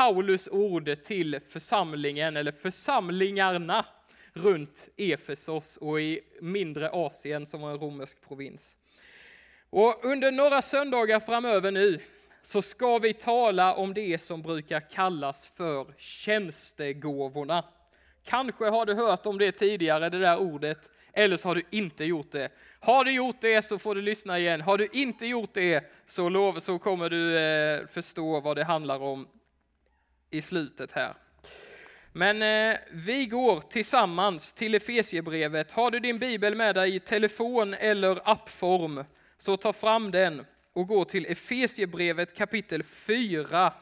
Paulus ord till församlingen, eller församlingarna, runt Efesos och i mindre Asien som var en romersk provins. Och under några söndagar framöver nu så ska vi tala om det som brukar kallas för tjänstegåvorna. Kanske har du hört om det tidigare, det där ordet, eller så har du inte gjort det. Har du gjort det så får du lyssna igen. Har du inte gjort det så, lov, så kommer du eh, förstå vad det handlar om i slutet här. Men eh, vi går tillsammans till Efesiebrevet. Har du din bibel med dig i telefon eller appform så ta fram den och gå till Efesiebrevet kapitel 4.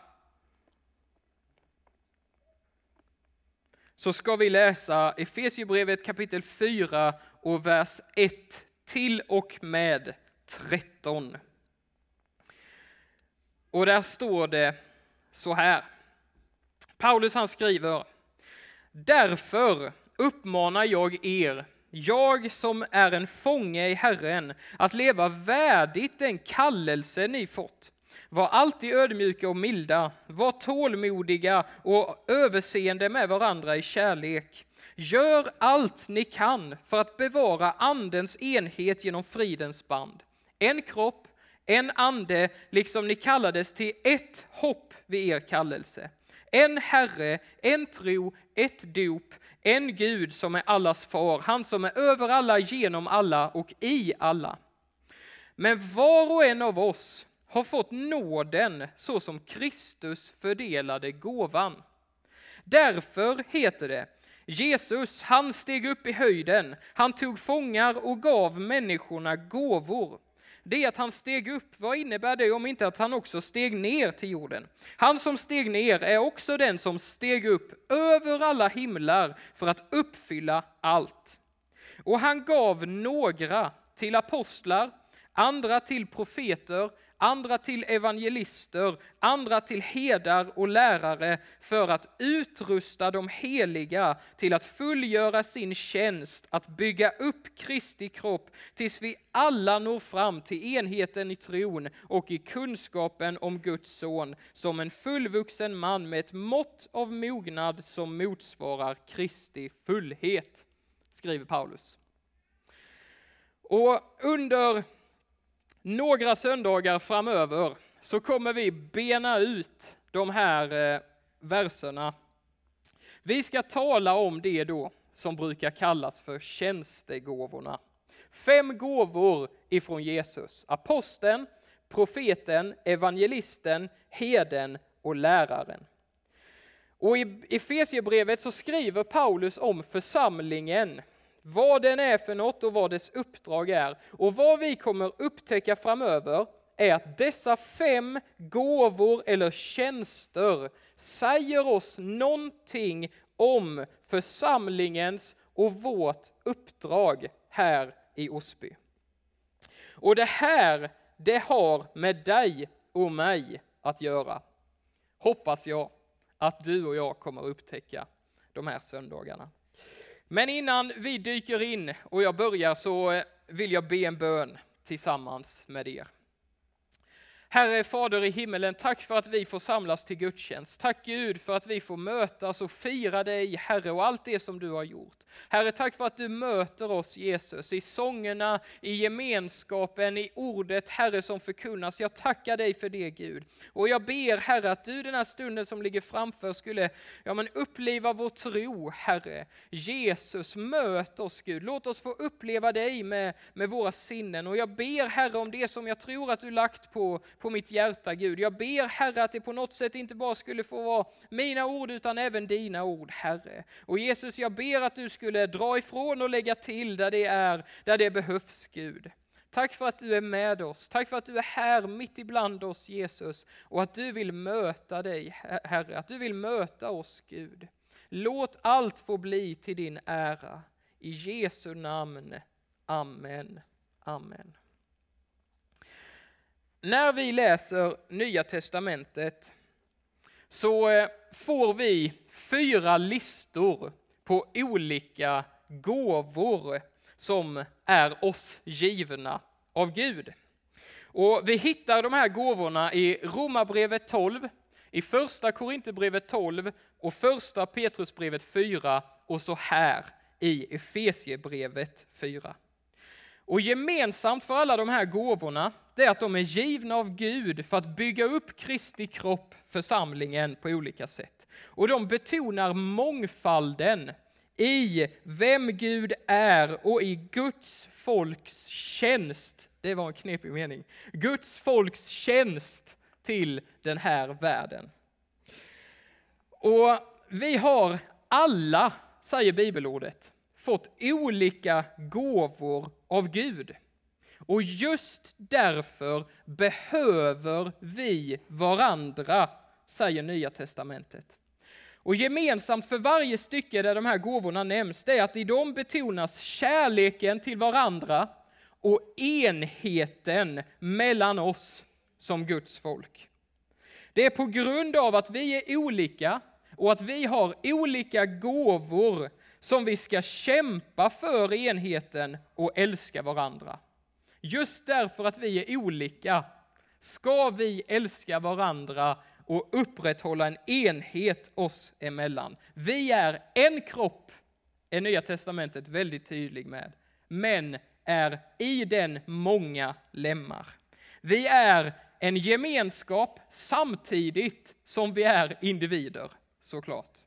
Så ska vi läsa Efesiebrevet kapitel 4 och vers 1 till och med 13. Och där står det så här. Paulus han skriver, därför uppmanar jag er jag som är en fånge i Herren, att leva värdigt den kallelse ni fått. Var alltid ödmjuka och milda, var tålmodiga och överseende med varandra i kärlek. Gör allt ni kan för att bevara Andens enhet genom fridens band. En kropp, en ande, liksom ni kallades till ett hopp vid er kallelse. En Herre, en tro, ett dop, en Gud som är allas far, han som är över alla, genom alla och i alla. Men var och en av oss har fått nåden så som Kristus fördelade gåvan. Därför heter det Jesus, han steg upp i höjden, han tog fångar och gav människorna gåvor det är att han steg upp. Vad innebär det om inte att han också steg ner till jorden? Han som steg ner är också den som steg upp över alla himlar för att uppfylla allt. Och han gav några till apostlar, andra till profeter, andra till evangelister, andra till herdar och lärare för att utrusta de heliga till att fullgöra sin tjänst, att bygga upp Kristi kropp tills vi alla når fram till enheten i tron och i kunskapen om Guds son som en fullvuxen man med ett mått av mognad som motsvarar Kristi fullhet, skriver Paulus. Och under några söndagar framöver så kommer vi bena ut de här eh, verserna. Vi ska tala om det då som brukar kallas för tjänstegåvorna. Fem gåvor ifrån Jesus. Aposteln, profeten, evangelisten, heden och läraren. Och i Efesierbrevet så skriver Paulus om församlingen vad den är för något och vad dess uppdrag är. Och vad vi kommer upptäcka framöver är att dessa fem gåvor eller tjänster säger oss någonting om församlingens och vårt uppdrag här i Osby. Och det här, det har med dig och mig att göra. Hoppas jag att du och jag kommer upptäcka de här söndagarna. Men innan vi dyker in och jag börjar så eh, vill jag be en bön tillsammans med er. Herre Fader i himmelen, tack för att vi får samlas till gudstjänst. Tack Gud för att vi får mötas och fira dig Herre och allt det som du har gjort. Herre, tack för att du möter oss Jesus i sångerna, i gemenskapen, i ordet Herre som förkunnas. Jag tackar dig för det Gud. Och jag ber Herre att du den här stunden som ligger framför skulle ja, men uppliva vår tro Herre. Jesus, möt oss Gud. Låt oss få uppleva dig med, med våra sinnen. Och jag ber Herre om det som jag tror att du lagt på på mitt hjärta Gud. Jag ber Herre att det på något sätt inte bara skulle få vara mina ord utan även dina ord Herre. Och Jesus jag ber att du skulle dra ifrån och lägga till där det är, där det behövs Gud. Tack för att du är med oss. Tack för att du är här mitt ibland oss Jesus och att du vill möta dig Herre, att du vill möta oss Gud. Låt allt få bli till din ära. I Jesu namn. Amen. Amen. När vi läser Nya Testamentet så eh, får vi fyra listor på olika gåvor som är oss givna av Gud. Och vi hittar de här gåvorna i Romarbrevet 12, i första Korinthierbrevet 12 och första Petrusbrevet 4 och så här i Efesiebrevet 4. Och gemensamt för alla de här gåvorna, det är att de är givna av Gud för att bygga upp Kristi kropp, församlingen, på olika sätt. Och de betonar mångfalden i vem Gud är och i Guds folks tjänst. Det var en knepig mening. Guds folks tjänst till den här världen. Och vi har alla, säger bibelordet, fått olika gåvor av Gud. Och just därför behöver vi varandra, säger Nya Testamentet. Och gemensamt för varje stycke där de här gåvorna nämns, det är att i dem betonas kärleken till varandra och enheten mellan oss som Guds folk. Det är på grund av att vi är olika och att vi har olika gåvor som vi ska kämpa för enheten och älska varandra. Just därför att vi är olika ska vi älska varandra och upprätthålla en enhet oss emellan. Vi är en kropp, är Nya Testamentet väldigt tydlig med, men är i den många lemmar. Vi är en gemenskap samtidigt som vi är individer, såklart.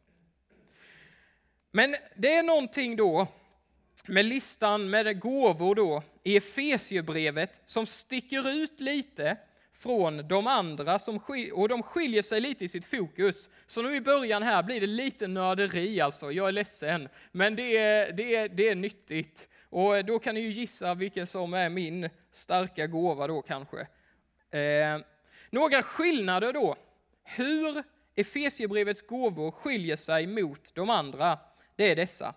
Men det är någonting då med listan med gåvor då i Efesiebrevet som sticker ut lite från de andra som och de skiljer sig lite i sitt fokus. Så nu i början här blir det lite nörderi alltså, jag är ledsen. Men det är, det är, det är nyttigt. Och då kan ni ju gissa vilken som är min starka gåva då kanske. Eh, några skillnader då. Hur Efesierbrevets gåvor skiljer sig mot de andra, det är dessa.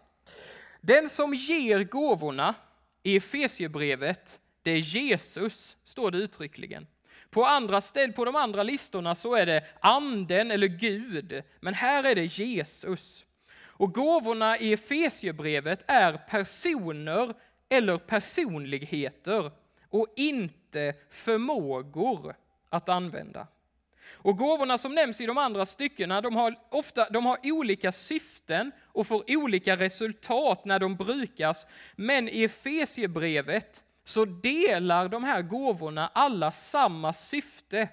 Den som ger gåvorna i Efesierbrevet, det är Jesus, står det uttryckligen. På, andra ställ, på de andra listorna så är det anden eller Gud, men här är det Jesus. Och gåvorna i Efesiebrevet är personer eller personligheter och inte förmågor att använda. Och gåvorna som nämns i de andra styckena, de har, ofta, de har olika syften och får olika resultat när de brukas. Men i Efesiebrevet så delar de här gåvorna alla samma syfte.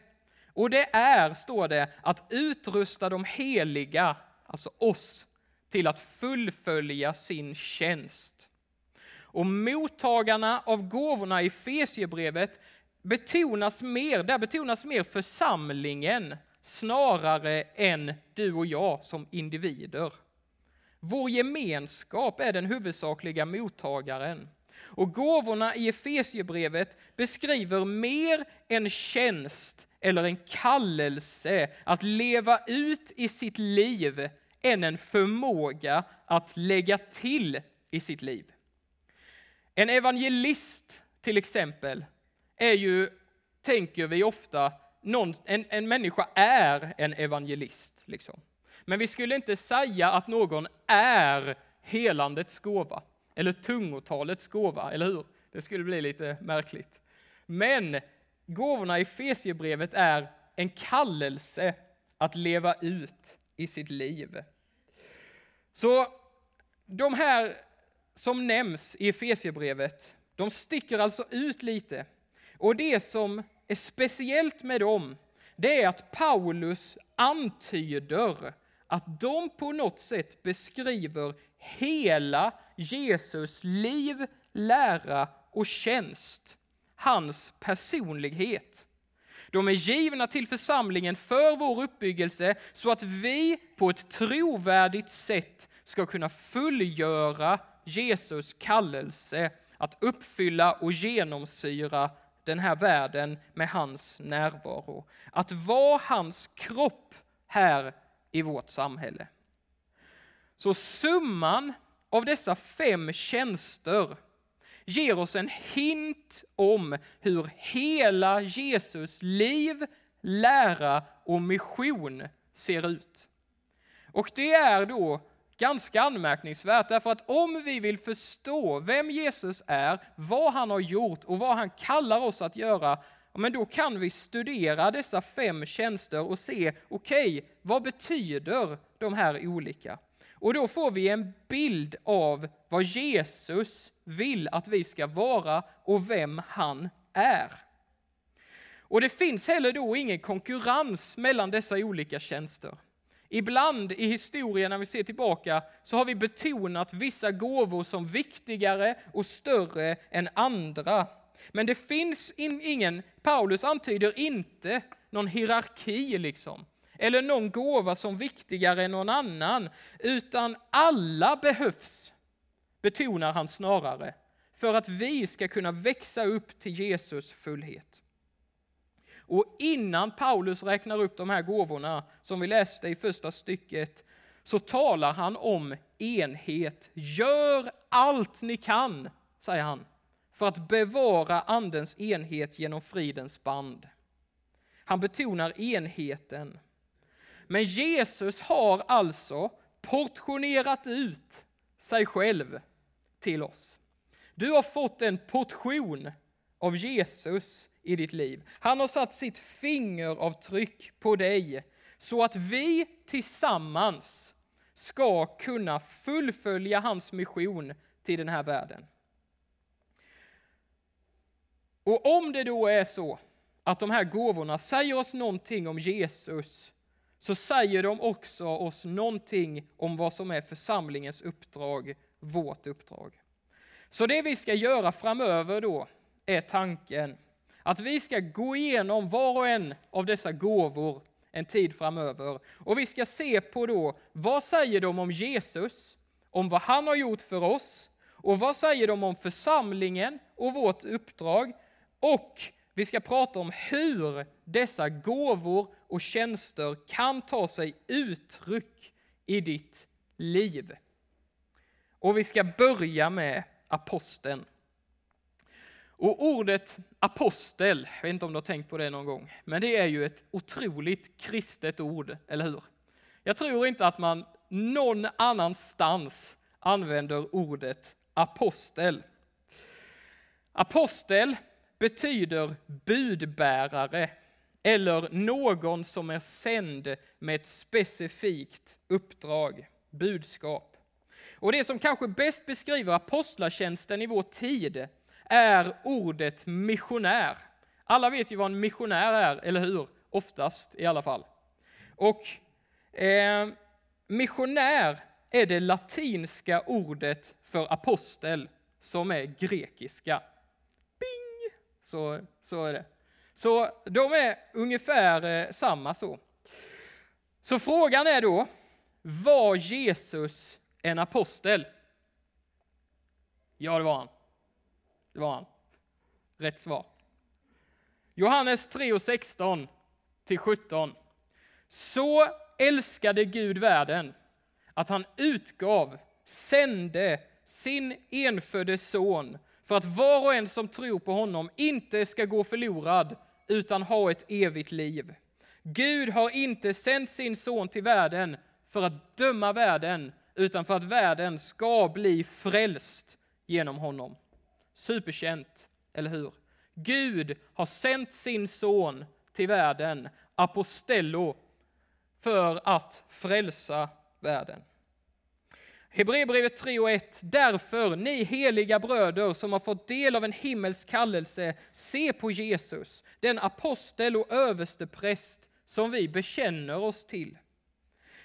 Och det är, står det, att utrusta de heliga, alltså oss, till att fullfölja sin tjänst. Och mottagarna av gåvorna i Efesiebrevet betonas mer, där betonas mer församlingen snarare än du och jag som individer. Vår gemenskap är den huvudsakliga mottagaren. Och gåvorna i Efesiebrevet beskriver mer en tjänst eller en kallelse att leva ut i sitt liv än en förmåga att lägga till i sitt liv. En evangelist till exempel är ju, tänker vi ofta, någon, en, en människa är en evangelist. Liksom. Men vi skulle inte säga att någon är helandets gåva, eller tungotalets gåva, eller hur? Det skulle bli lite märkligt. Men gåvorna i Fesiebrevet är en kallelse att leva ut i sitt liv. Så de här som nämns i Efesierbrevet, de sticker alltså ut lite. Och det som är speciellt med dem, det är att Paulus antyder att de på något sätt beskriver hela Jesus liv, lära och tjänst, hans personlighet. De är givna till församlingen för vår uppbyggelse så att vi på ett trovärdigt sätt ska kunna fullgöra Jesus kallelse att uppfylla och genomsyra den här världen med hans närvaro. Att vara hans kropp här i vårt samhälle. Så summan av dessa fem tjänster ger oss en hint om hur hela Jesus liv, lära och mission ser ut. Och det är då ganska anmärkningsvärt, därför att om vi vill förstå vem Jesus är, vad han har gjort och vad han kallar oss att göra, men då kan vi studera dessa fem tjänster och se, okej, okay, vad betyder de här olika? Och då får vi en bild av vad Jesus vill att vi ska vara och vem han är. Och det finns heller då ingen konkurrens mellan dessa olika tjänster. Ibland i historien när vi ser tillbaka så har vi betonat vissa gåvor som viktigare och större än andra. Men det finns ingen, Paulus antyder inte någon hierarki liksom, eller någon gåva som viktigare än någon annan, utan alla behövs, betonar han snarare, för att vi ska kunna växa upp till Jesus fullhet. Och innan Paulus räknar upp de här gåvorna, som vi läste i första stycket, så talar han om enhet. Gör allt ni kan, säger han, för att bevara andens enhet genom fridens band. Han betonar enheten. Men Jesus har alltså portionerat ut sig själv till oss. Du har fått en portion av Jesus i ditt liv. Han har satt sitt fingeravtryck på dig så att vi tillsammans ska kunna fullfölja hans mission till den här världen. Och om det då är så att de här gåvorna säger oss någonting om Jesus, så säger de också oss någonting om vad som är församlingens uppdrag, vårt uppdrag. Så det vi ska göra framöver då är tanken att vi ska gå igenom var och en av dessa gåvor en tid framöver. Och vi ska se på då, vad säger de om Jesus, om vad han har gjort för oss, och vad säger de om församlingen och vårt uppdrag, och vi ska prata om hur dessa gåvor och tjänster kan ta sig uttryck i ditt liv. Och vi ska börja med aposteln. Och ordet apostel, jag vet inte om du har tänkt på det någon gång, men det är ju ett otroligt kristet ord, eller hur? Jag tror inte att man någon annanstans använder ordet apostel. Apostel betyder budbärare eller någon som är sänd med ett specifikt uppdrag, budskap. Och det som kanske bäst beskriver apostlatjänsten i vår tid är ordet missionär. Alla vet ju vad en missionär är, eller hur? Oftast i alla fall. Och eh, missionär är det latinska ordet för apostel som är grekiska. Bing! Så, så är det. Så de är ungefär eh, samma så. Så frågan är då, var Jesus en apostel? Ja, det var han. Det var han. Rätt svar. Johannes 3 och 16 till 17. Så älskade Gud världen att han utgav, sände sin enfödde son för att var och en som tror på honom inte ska gå förlorad utan ha ett evigt liv. Gud har inte sänt sin son till världen för att döma världen utan för att världen ska bli frälst genom honom. Superkänt, eller hur? Gud har sänt sin son till världen, apostello, för att frälsa världen. Hebreerbrevet 3 och 1. Därför, ni heliga bröder som har fått del av en himmelsk kallelse, se på Jesus, den apostel och överste präst som vi bekänner oss till.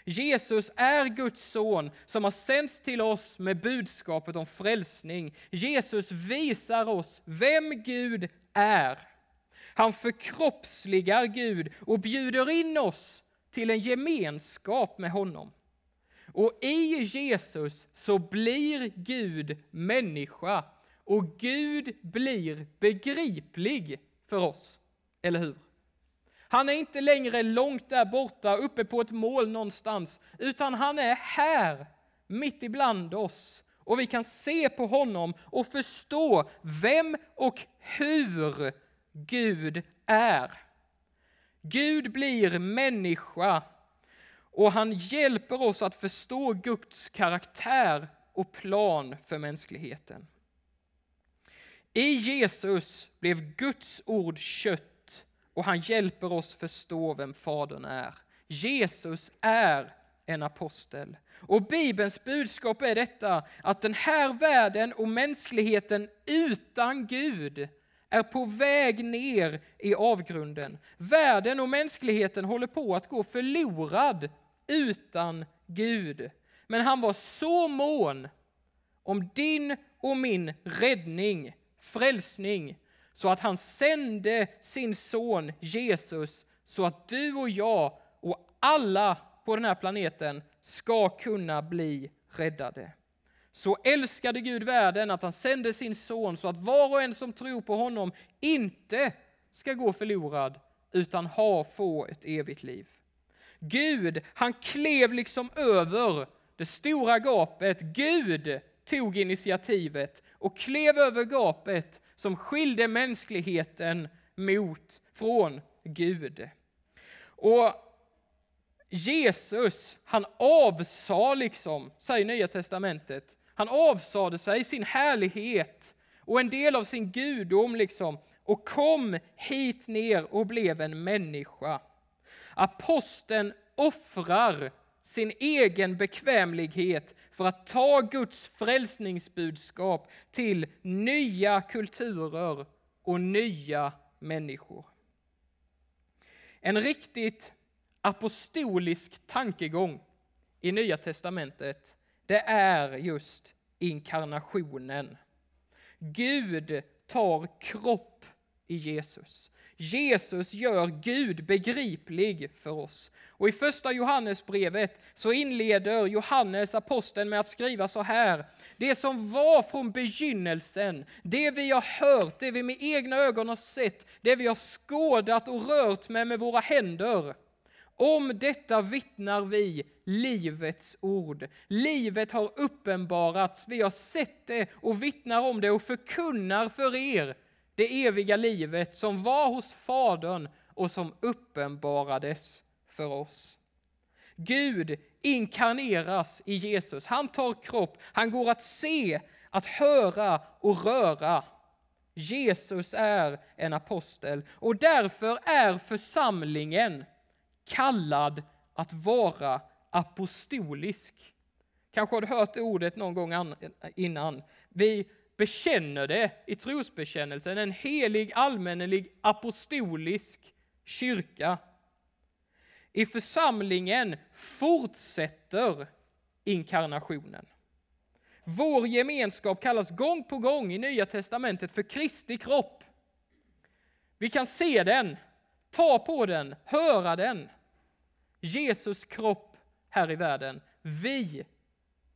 Jesus är Guds son som har sänts till oss med budskapet om frälsning. Jesus visar oss vem Gud är. Han förkroppsligar Gud och bjuder in oss till en gemenskap med honom. Och i Jesus så blir Gud människa och Gud blir begriplig för oss. Eller hur? Han är inte längre långt där borta, uppe på ett mål någonstans, utan han är här, mitt ibland oss. Och vi kan se på honom och förstå vem och hur Gud är. Gud blir människa och han hjälper oss att förstå Guds karaktär och plan för mänskligheten. I Jesus blev Guds ord kött och han hjälper oss förstå vem Fadern är. Jesus är en apostel. Och Bibelns budskap är detta, att den här världen och mänskligheten utan Gud är på väg ner i avgrunden. Världen och mänskligheten håller på att gå förlorad utan Gud. Men han var så mån om din och min räddning, frälsning, så att han sände sin son Jesus så att du och jag och alla på den här planeten ska kunna bli räddade. Så älskade Gud världen att han sände sin son så att var och en som tror på honom inte ska gå förlorad utan ha, få ett evigt liv. Gud, han klev liksom över det stora gapet. Gud tog initiativet och klev över gapet som skilde mänskligheten mot, från Gud. Och Jesus, han avsade liksom, säger Nya Testamentet, han avsade sig sin härlighet och en del av sin gudom liksom och kom hit ner och blev en människa. Aposteln offrar sin egen bekvämlighet för att ta Guds frälsningsbudskap till nya kulturer och nya människor. En riktigt apostolisk tankegång i Nya testamentet, det är just inkarnationen. Gud tar kropp i Jesus. Jesus gör Gud begriplig för oss. Och i första Johannesbrevet så inleder Johannes aposteln med att skriva så här. Det som var från begynnelsen, det vi har hört, det vi med egna ögon har sett, det vi har skådat och rört med med våra händer. Om detta vittnar vi livets ord. Livet har uppenbarats, vi har sett det och vittnar om det och förkunnar för er det eviga livet som var hos Fadern och som uppenbarades för oss. Gud inkarneras i Jesus. Han tar kropp, han går att se, att höra och röra. Jesus är en apostel och därför är församlingen kallad att vara apostolisk. Kanske har du hört ordet någon gång innan. Vi bekänner det i trosbekännelsen, en helig, allmännelig, apostolisk kyrka. I församlingen fortsätter inkarnationen. Vår gemenskap kallas gång på gång i Nya testamentet för Kristi kropp. Vi kan se den, ta på den, höra den. Jesus kropp här i världen, vi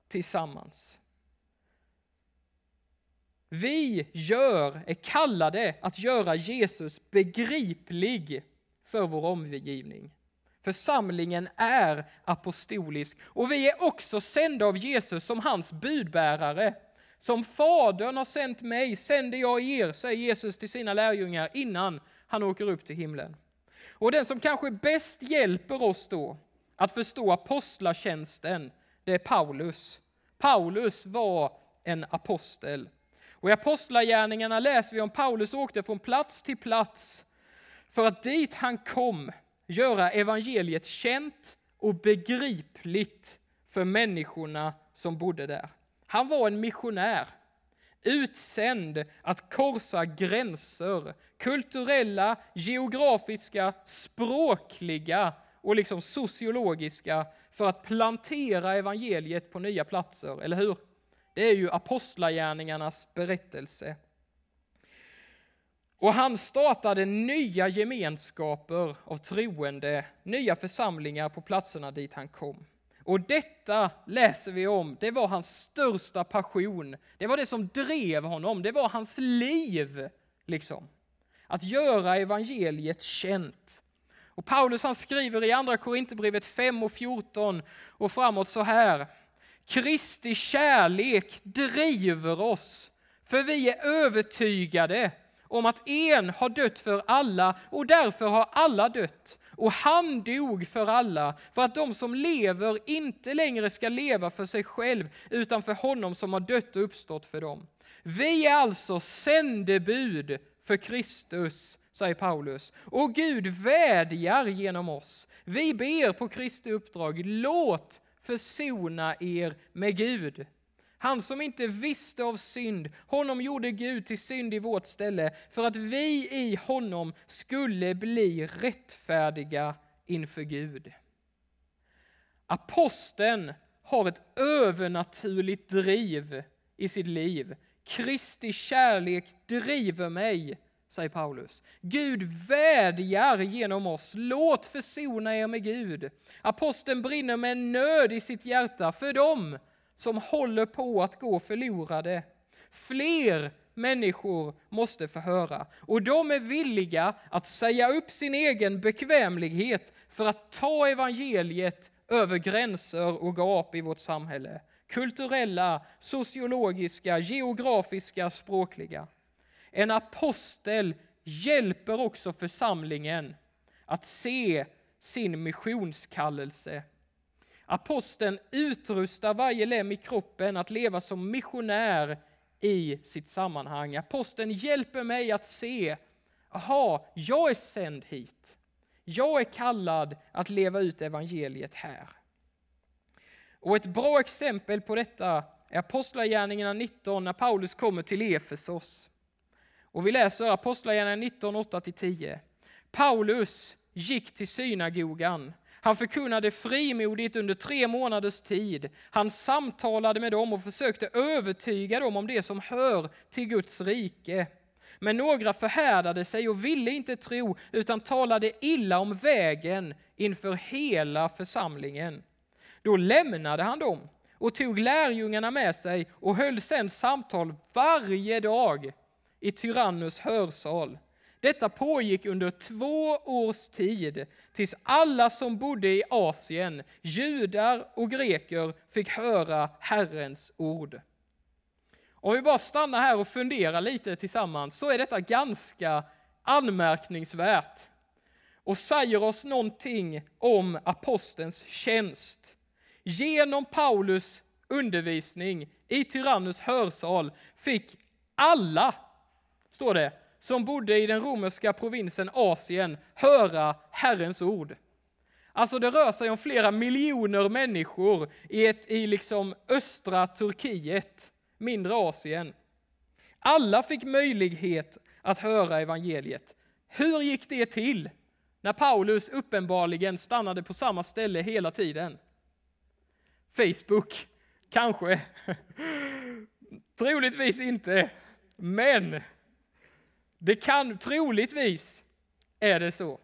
tillsammans. Vi gör, är kallade att göra Jesus begriplig för vår omgivning. Församlingen är apostolisk och vi är också sända av Jesus som hans budbärare. Som Fadern har sänt mig sänder jag er, säger Jesus till sina lärjungar innan han åker upp till himlen. Och den som kanske bäst hjälper oss då att förstå apostlatjänsten, det är Paulus. Paulus var en apostel. Och i Apostlagärningarna läser vi om Paulus åkte från plats till plats för att dit han kom göra evangeliet känt och begripligt för människorna som bodde där. Han var en missionär, utsänd att korsa gränser, kulturella, geografiska, språkliga och liksom sociologiska för att plantera evangeliet på nya platser, eller hur? Det är ju apostlagärningarnas berättelse. Och han startade nya gemenskaper av troende, nya församlingar på platserna dit han kom. Och detta läser vi om, det var hans största passion. Det var det som drev honom, det var hans liv. liksom. Att göra evangeliet känt. Och Paulus han skriver i andra Korinthierbrevet 5 och 14 och framåt så här. Kristi kärlek driver oss, för vi är övertygade om att en har dött för alla och därför har alla dött. Och han dog för alla, för att de som lever inte längre ska leva för sig själv, utan för honom som har dött och uppstått för dem. Vi är alltså sändebud för Kristus säger Paulus. Och Gud vädjar genom oss. Vi ber på Kristi uppdrag, låt försona er med Gud. Han som inte visste av synd, honom gjorde Gud till synd i vårt ställe för att vi i honom skulle bli rättfärdiga inför Gud. Aposteln har ett övernaturligt driv i sitt liv. Kristi kärlek driver mig, säger Paulus. Gud vädjar genom oss. Låt försona er med Gud. Aposteln brinner med en nöd i sitt hjärta för dem som håller på att gå förlorade. Fler människor måste få höra och de är villiga att säga upp sin egen bekvämlighet för att ta evangeliet över gränser och gap i vårt samhälle. Kulturella, sociologiska, geografiska, språkliga. En apostel hjälper också församlingen att se sin missionskallelse. Aposteln utrustar varje lem i kroppen att leva som missionär i sitt sammanhang. Aposteln hjälper mig att se, aha, jag är sänd hit. Jag är kallad att leva ut evangeliet här. Och ett bra exempel på detta är Apostlagärningarna 19 när Paulus kommer till Efesos. Och vi läser Apostlagärningarna 19, 8-10. Paulus gick till synagogan. Han förkunnade frimodigt under tre månaders tid. Han samtalade med dem och försökte övertyga dem om det som hör till Guds rike. Men några förhärdade sig och ville inte tro utan talade illa om vägen inför hela församlingen. Då lämnade han dem och tog lärjungarna med sig och höll sedan samtal varje dag i Tyrannus hörsal. Detta pågick under två års tid tills alla som bodde i Asien, judar och greker, fick höra Herrens ord. Om vi bara stannar här och funderar lite tillsammans så är detta ganska anmärkningsvärt och säger oss någonting om apostelns tjänst. Genom Paulus undervisning i Tyrannus hörsal fick alla, står det, som bodde i den romerska provinsen Asien höra Herrens ord. Alltså det rör sig om flera miljoner människor i, ett, i liksom östra Turkiet mindre Asien. Alla fick möjlighet att höra evangeliet. Hur gick det till när Paulus uppenbarligen stannade på samma ställe hela tiden? Facebook, kanske. Troligtvis inte, men det kan troligtvis är det så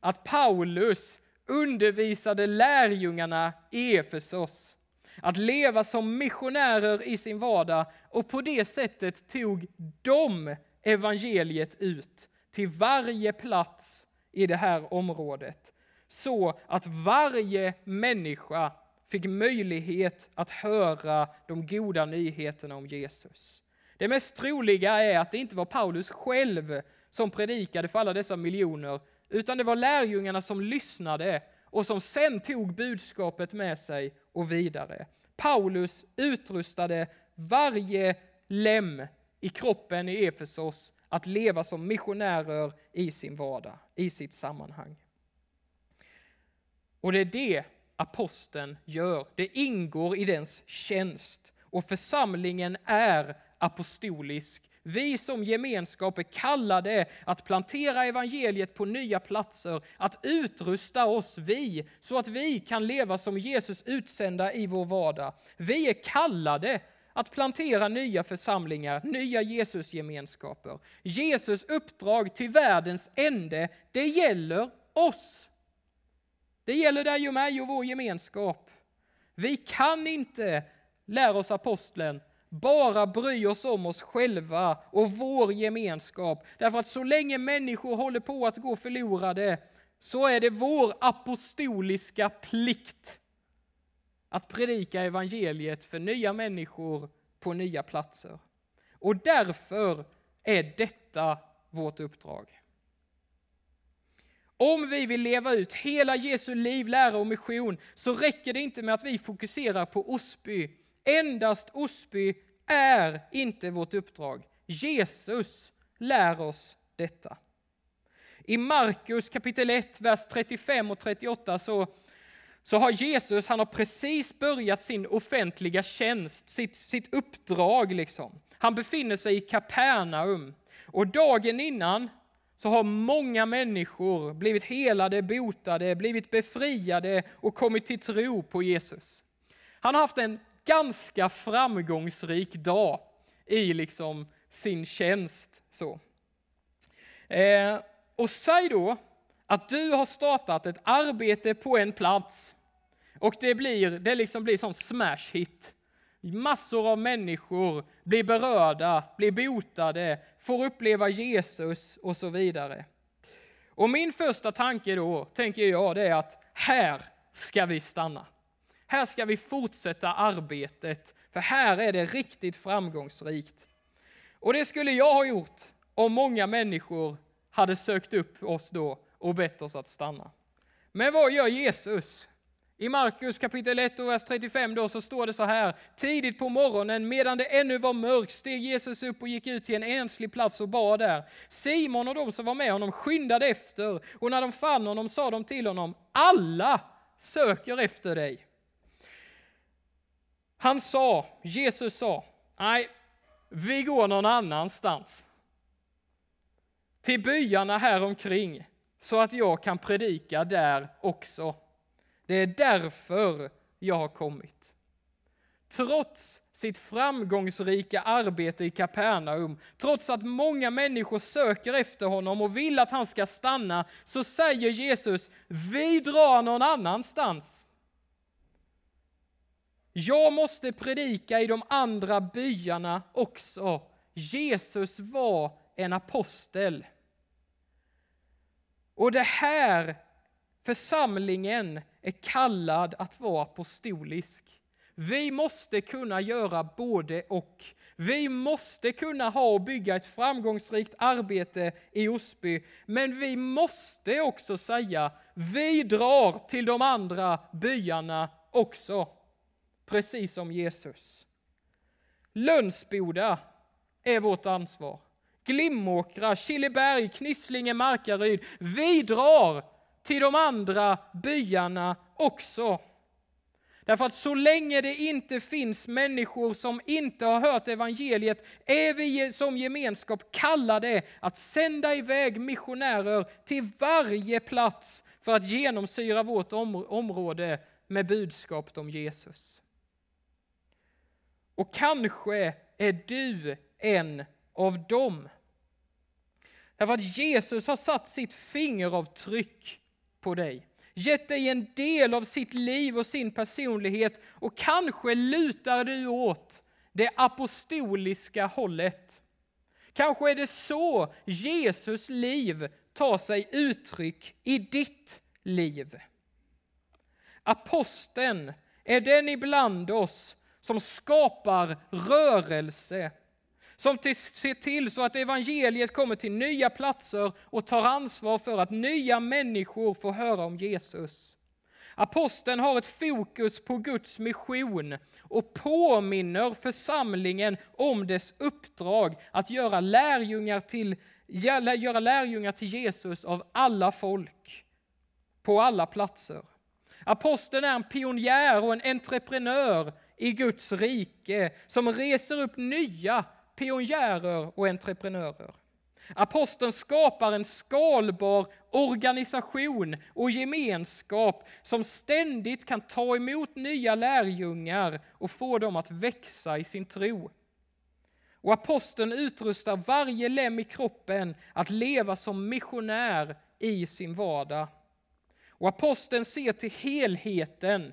att Paulus undervisade lärjungarna i Efesos att leva som missionärer i sin vardag och på det sättet tog de evangeliet ut till varje plats i det här området. Så att varje människa fick möjlighet att höra de goda nyheterna om Jesus. Det mest troliga är att det inte var Paulus själv som predikade för alla dessa miljoner, utan det var lärjungarna som lyssnade och som sen tog budskapet med sig och vidare. Paulus utrustade varje lem i kroppen i Efesos att leva som missionärer i sin vardag, i sitt sammanhang. Och det är det aposteln gör. Det ingår i dens tjänst. Och församlingen är apostolisk vi som gemenskap är kallade att plantera evangeliet på nya platser, att utrusta oss, vi, så att vi kan leva som Jesus utsända i vår vardag. Vi är kallade att plantera nya församlingar, nya Jesusgemenskaper. Jesus uppdrag till världens ände, det gäller oss. Det gäller dig och mig och vår gemenskap. Vi kan inte, lär oss aposteln, bara bry oss om oss själva och vår gemenskap. Därför att så länge människor håller på att gå förlorade så är det vår apostoliska plikt att predika evangeliet för nya människor på nya platser. Och därför är detta vårt uppdrag. Om vi vill leva ut hela Jesu liv, lära och mission så räcker det inte med att vi fokuserar på Osby Endast Osby är inte vårt uppdrag. Jesus lär oss detta. I Markus kapitel 1, vers 35 och 38 så, så har Jesus han har precis börjat sin offentliga tjänst, sitt, sitt uppdrag. Liksom. Han befinner sig i Kapernaum. Och dagen innan så har många människor blivit helade, botade, blivit befriade och kommit till tro på Jesus. Han har haft en ganska framgångsrik dag i liksom sin tjänst. Så. Eh, och säg då att du har startat ett arbete på en plats och det blir, det liksom blir som smash hit. Massor av människor blir berörda, blir botade, får uppleva Jesus och så vidare. Och min första tanke då, tänker jag, det är att här ska vi stanna. Här ska vi fortsätta arbetet, för här är det riktigt framgångsrikt. Och det skulle jag ha gjort om många människor hade sökt upp oss då och bett oss att stanna. Men vad gör Jesus? I Markus kapitel 1 och vers 35 då så står det så här. Tidigt på morgonen medan det ännu var mörkt steg Jesus upp och gick ut till en enslig plats och bad där. Simon och de som var med honom skyndade efter och när de fann honom sa de till honom alla söker efter dig. Han sa, Jesus sa, nej, vi går någon annanstans. Till byarna här omkring så att jag kan predika där också. Det är därför jag har kommit. Trots sitt framgångsrika arbete i Kapernaum, trots att många människor söker efter honom och vill att han ska stanna, så säger Jesus, vi drar någon annanstans. Jag måste predika i de andra byarna också. Jesus var en apostel. Och det här församlingen är kallad att vara apostolisk. Vi måste kunna göra både och. Vi måste kunna ha och bygga ett framgångsrikt arbete i Osby, men vi måste också säga, vi drar till de andra byarna också precis som Jesus. Lönsboda är vårt ansvar. Glimåkra, Killeberg, Knislinge, Markaryd. Vi drar till de andra byarna också. Därför att så länge det inte finns människor som inte har hört evangeliet är vi som gemenskap kallade att sända iväg missionärer till varje plats för att genomsyra vårt område med budskapet om Jesus. Och kanske är du en av dem. Därför att Jesus har satt sitt fingeravtryck på dig, gett dig en del av sitt liv och sin personlighet och kanske lutar du åt det apostoliska hållet. Kanske är det så Jesus liv tar sig uttryck i ditt liv. Aposteln är den ibland oss som skapar rörelse, som ser till så att evangeliet kommer till nya platser och tar ansvar för att nya människor får höra om Jesus. Aposteln har ett fokus på Guds mission och påminner församlingen om dess uppdrag att göra lärjungar till, göra lärjungar till Jesus av alla folk, på alla platser. Aposteln är en pionjär och en entreprenör i Guds rike som reser upp nya pionjärer och entreprenörer. Aposteln skapar en skalbar organisation och gemenskap som ständigt kan ta emot nya lärjungar och få dem att växa i sin tro. Och aposteln utrustar varje lem i kroppen att leva som missionär i sin vardag. Och aposteln ser till helheten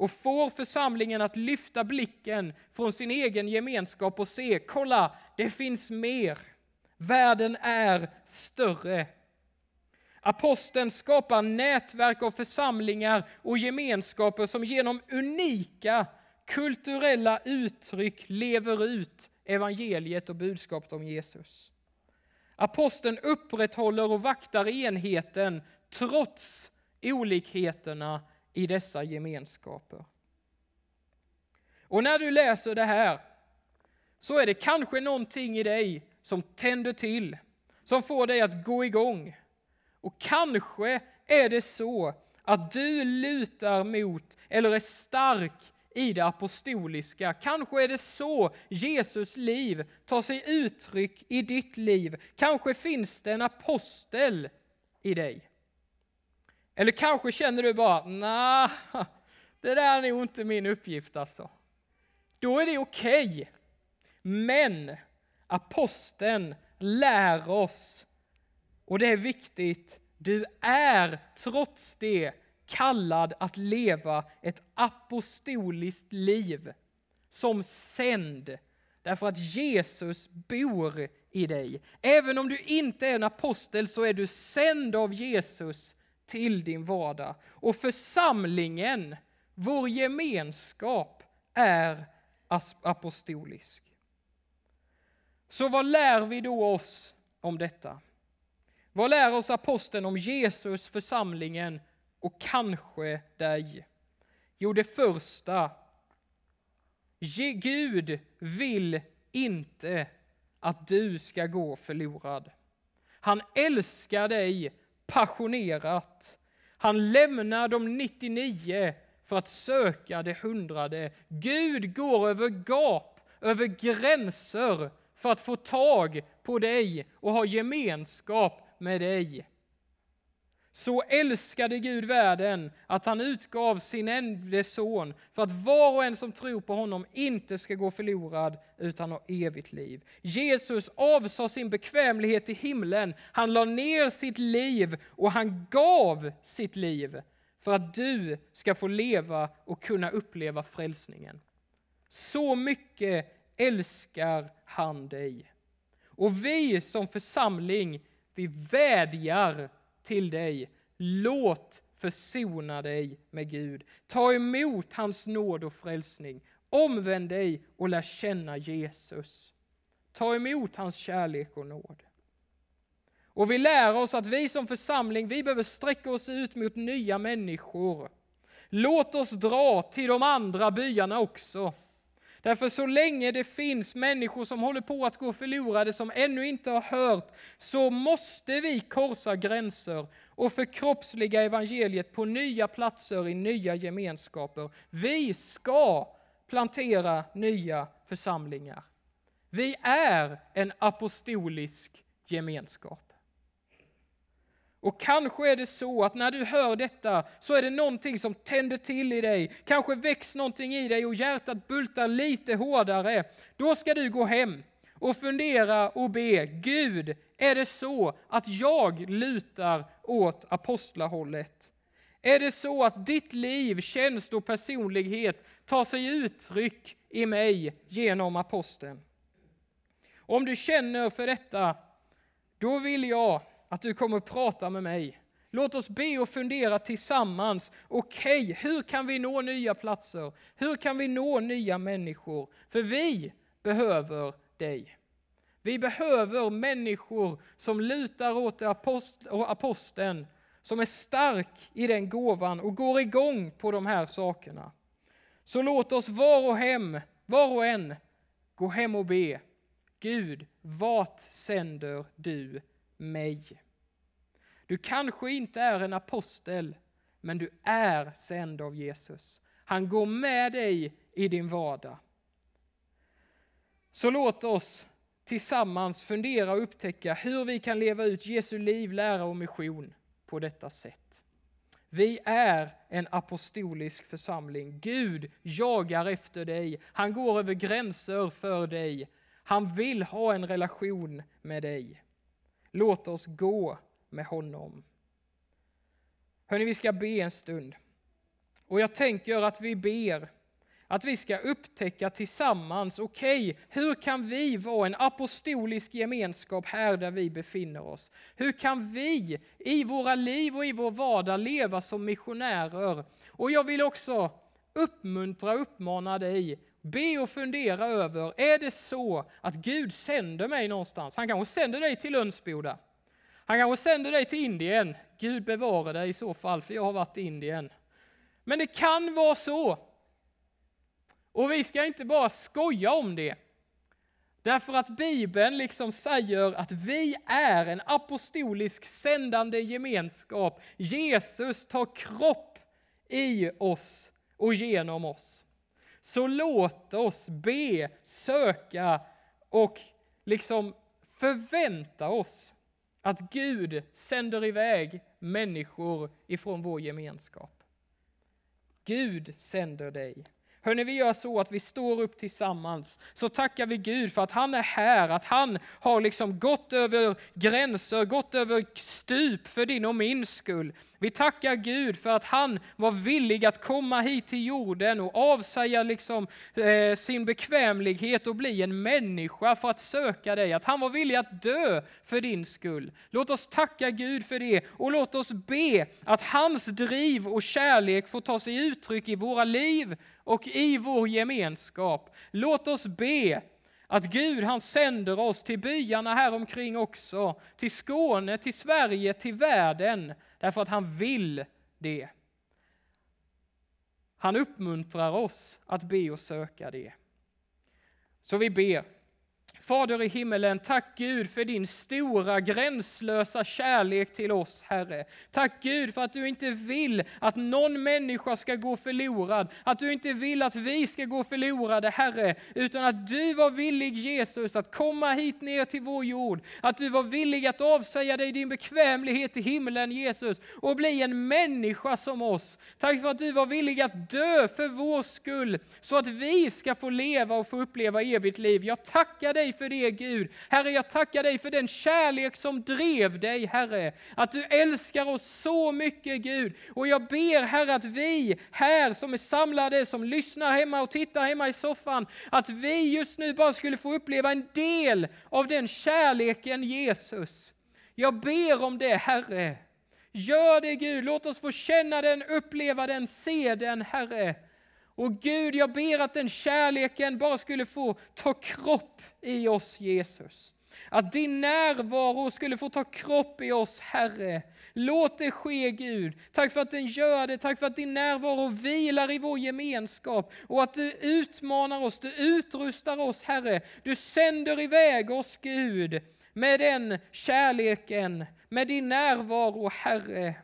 och får församlingen att lyfta blicken från sin egen gemenskap och se, kolla, det finns mer. Världen är större. Aposteln skapar nätverk av församlingar och gemenskaper som genom unika kulturella uttryck lever ut evangeliet och budskapet om Jesus. Aposteln upprätthåller och vaktar enheten trots olikheterna i dessa gemenskaper. Och när du läser det här så är det kanske någonting i dig som tänder till, som får dig att gå igång. Och kanske är det så att du lutar mot eller är stark i det apostoliska. Kanske är det så Jesus liv tar sig uttryck i ditt liv. Kanske finns det en apostel i dig. Eller kanske känner du bara, nej, det där är nog inte min uppgift alltså. Då är det okej. Okay. Men aposteln lär oss, och det är viktigt, du är trots det kallad att leva ett apostoliskt liv som sänd. Därför att Jesus bor i dig. Även om du inte är en apostel så är du sänd av Jesus till din vardag. Och församlingen, vår gemenskap, är apostolisk. Så vad lär vi då oss om detta? Vad lär oss aposteln om Jesus, församlingen och kanske dig? Jo, det första. Gud vill inte att du ska gå förlorad. Han älskar dig passionerat. Han lämnar de 99 för att söka det hundrade. Gud går över gap, över gränser för att få tag på dig och ha gemenskap med dig. Så älskade Gud världen att han utgav sin enda son för att var och en som tror på honom inte ska gå förlorad utan ha evigt liv. Jesus avsade sin bekvämlighet i himlen. Han la ner sitt liv och han gav sitt liv för att du ska få leva och kunna uppleva frälsningen. Så mycket älskar han dig. Och vi som församling, vi vädjar till dig. Låt försona dig med Gud. Ta emot hans nåd och frälsning. Omvänd dig och lär känna Jesus. Ta emot hans kärlek och nåd. Och vi lär oss att vi som församling, vi behöver sträcka oss ut mot nya människor. Låt oss dra till de andra byarna också. Därför så länge det finns människor som håller på att gå förlorade, som ännu inte har hört, så måste vi korsa gränser och förkroppsliga evangeliet på nya platser i nya gemenskaper. Vi ska plantera nya församlingar. Vi är en apostolisk gemenskap. Och kanske är det så att när du hör detta så är det någonting som tänder till i dig. Kanske väcks någonting i dig och hjärtat bultar lite hårdare. Då ska du gå hem och fundera och be. Gud, är det så att jag lutar åt apostlahållet? Är det så att ditt liv, tjänst och personlighet tar sig uttryck i mig genom aposteln? Om du känner för detta, då vill jag att du kommer prata med mig. Låt oss be och fundera tillsammans. Okej, okay, hur kan vi nå nya platser? Hur kan vi nå nya människor? För vi behöver dig. Vi behöver människor som lutar åt aposteln, som är stark i den gåvan och går igång på de här sakerna. Så låt oss var och, hem, var och en gå hem och be. Gud, vart sänder du mig. Du kanske inte är en apostel, men du är sänd av Jesus. Han går med dig i din vardag. Så låt oss tillsammans fundera och upptäcka hur vi kan leva ut Jesu liv, lära och mission på detta sätt. Vi är en apostolisk församling. Gud jagar efter dig. Han går över gränser för dig. Han vill ha en relation med dig. Låt oss gå med honom. Hörni, vi ska be en stund. Och jag tänker att vi ber att vi ska upptäcka tillsammans, okej, okay, hur kan vi vara en apostolisk gemenskap här där vi befinner oss? Hur kan vi i våra liv och i vår vardag leva som missionärer? Och jag vill också uppmuntra och uppmana dig Be och fundera över, är det så att Gud sänder mig någonstans? Han kanske sänder dig till Lundsboda. Han kanske sänder dig till Indien. Gud bevare dig i så fall, för jag har varit i Indien. Men det kan vara så. Och vi ska inte bara skoja om det. Därför att Bibeln liksom säger att vi är en apostolisk sändande gemenskap. Jesus tar kropp i oss och genom oss. Så låt oss be, söka och liksom förvänta oss att Gud sänder iväg människor ifrån vår gemenskap. Gud sänder dig. Hörni, vi gör så att vi står upp tillsammans. Så tackar vi Gud för att han är här, att han har liksom gått över gränser, gått över stup för din och min skull. Vi tackar Gud för att han var villig att komma hit till jorden och avsäga liksom, eh, sin bekvämlighet och bli en människa för att söka dig. Att han var villig att dö för din skull. Låt oss tacka Gud för det och låt oss be att hans driv och kärlek får ta sig uttryck i våra liv och i vår gemenskap. Låt oss be att Gud han sänder oss till byarna här omkring också, till Skåne, till Sverige, till världen, därför att han vill det. Han uppmuntrar oss att be och söka det. Så vi ber. Fader i himmelen, tack Gud för din stora gränslösa kärlek till oss, Herre. Tack Gud för att du inte vill att någon människa ska gå förlorad, att du inte vill att vi ska gå förlorade, Herre, utan att du var villig, Jesus, att komma hit ner till vår jord, att du var villig att avsäga dig din bekvämlighet i himlen, Jesus, och bli en människa som oss. Tack för att du var villig att dö för vår skull, så att vi ska få leva och få uppleva evigt liv. Jag tackar dig dig för det Gud. Herre, jag tackar dig för den kärlek som drev dig, Herre. Att du älskar oss så mycket Gud. Och jag ber Herre att vi här som är samlade, som lyssnar hemma och tittar hemma i soffan, att vi just nu bara skulle få uppleva en del av den kärleken Jesus. Jag ber om det Herre. Gör det Gud, låt oss få känna den, uppleva den, se den Herre. Och Gud, jag ber att den kärleken bara skulle få ta kropp i oss, Jesus. Att din närvaro skulle få ta kropp i oss, Herre. Låt det ske, Gud. Tack för att den gör det. Tack för att din närvaro vilar i vår gemenskap och att du utmanar oss, du utrustar oss, Herre. Du sänder iväg oss, Gud, med den kärleken, med din närvaro, Herre.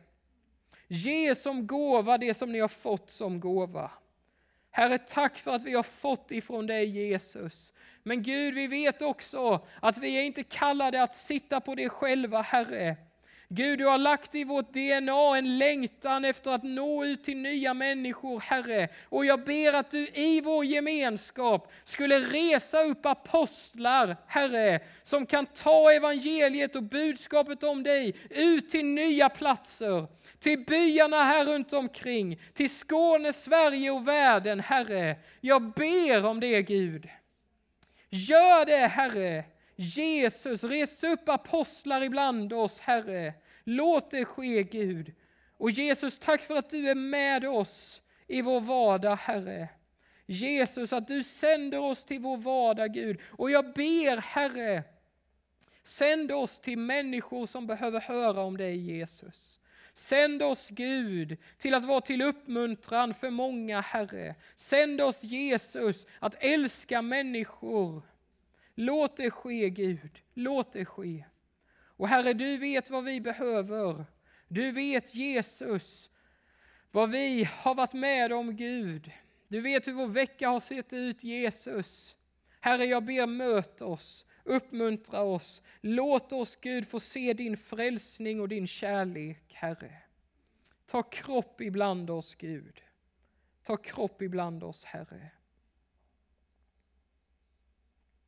Ge som gåva det som ni har fått som gåva. Herre, tack för att vi har fått ifrån dig Jesus. Men Gud, vi vet också att vi är inte kallade att sitta på det själva, Herre. Gud, du har lagt i vårt DNA en längtan efter att nå ut till nya människor, Herre. Och jag ber att du i vår gemenskap skulle resa upp apostlar, Herre, som kan ta evangeliet och budskapet om dig ut till nya platser, till byarna här runt omkring, till Skåne, Sverige och världen, Herre. Jag ber om det, Gud. Gör det, Herre. Jesus, res upp apostlar ibland oss, Herre. Låt det ske, Gud. Och Jesus, tack för att du är med oss i vår vardag, Herre. Jesus, att du sänder oss till vår vardag, Gud. Och jag ber, Herre, sänd oss till människor som behöver höra om dig, Jesus. Sänd oss Gud till att vara till uppmuntran för många, Herre. Sänd oss Jesus att älska människor. Låt det ske Gud, låt det ske. Och Herre, du vet vad vi behöver. Du vet Jesus, vad vi har varit med om Gud. Du vet hur vår vecka har sett ut Jesus. Herre, jag ber möt oss, uppmuntra oss. Låt oss Gud få se din frälsning och din kärlek, Herre. Ta kropp ibland oss Gud. Ta kropp ibland oss, Herre.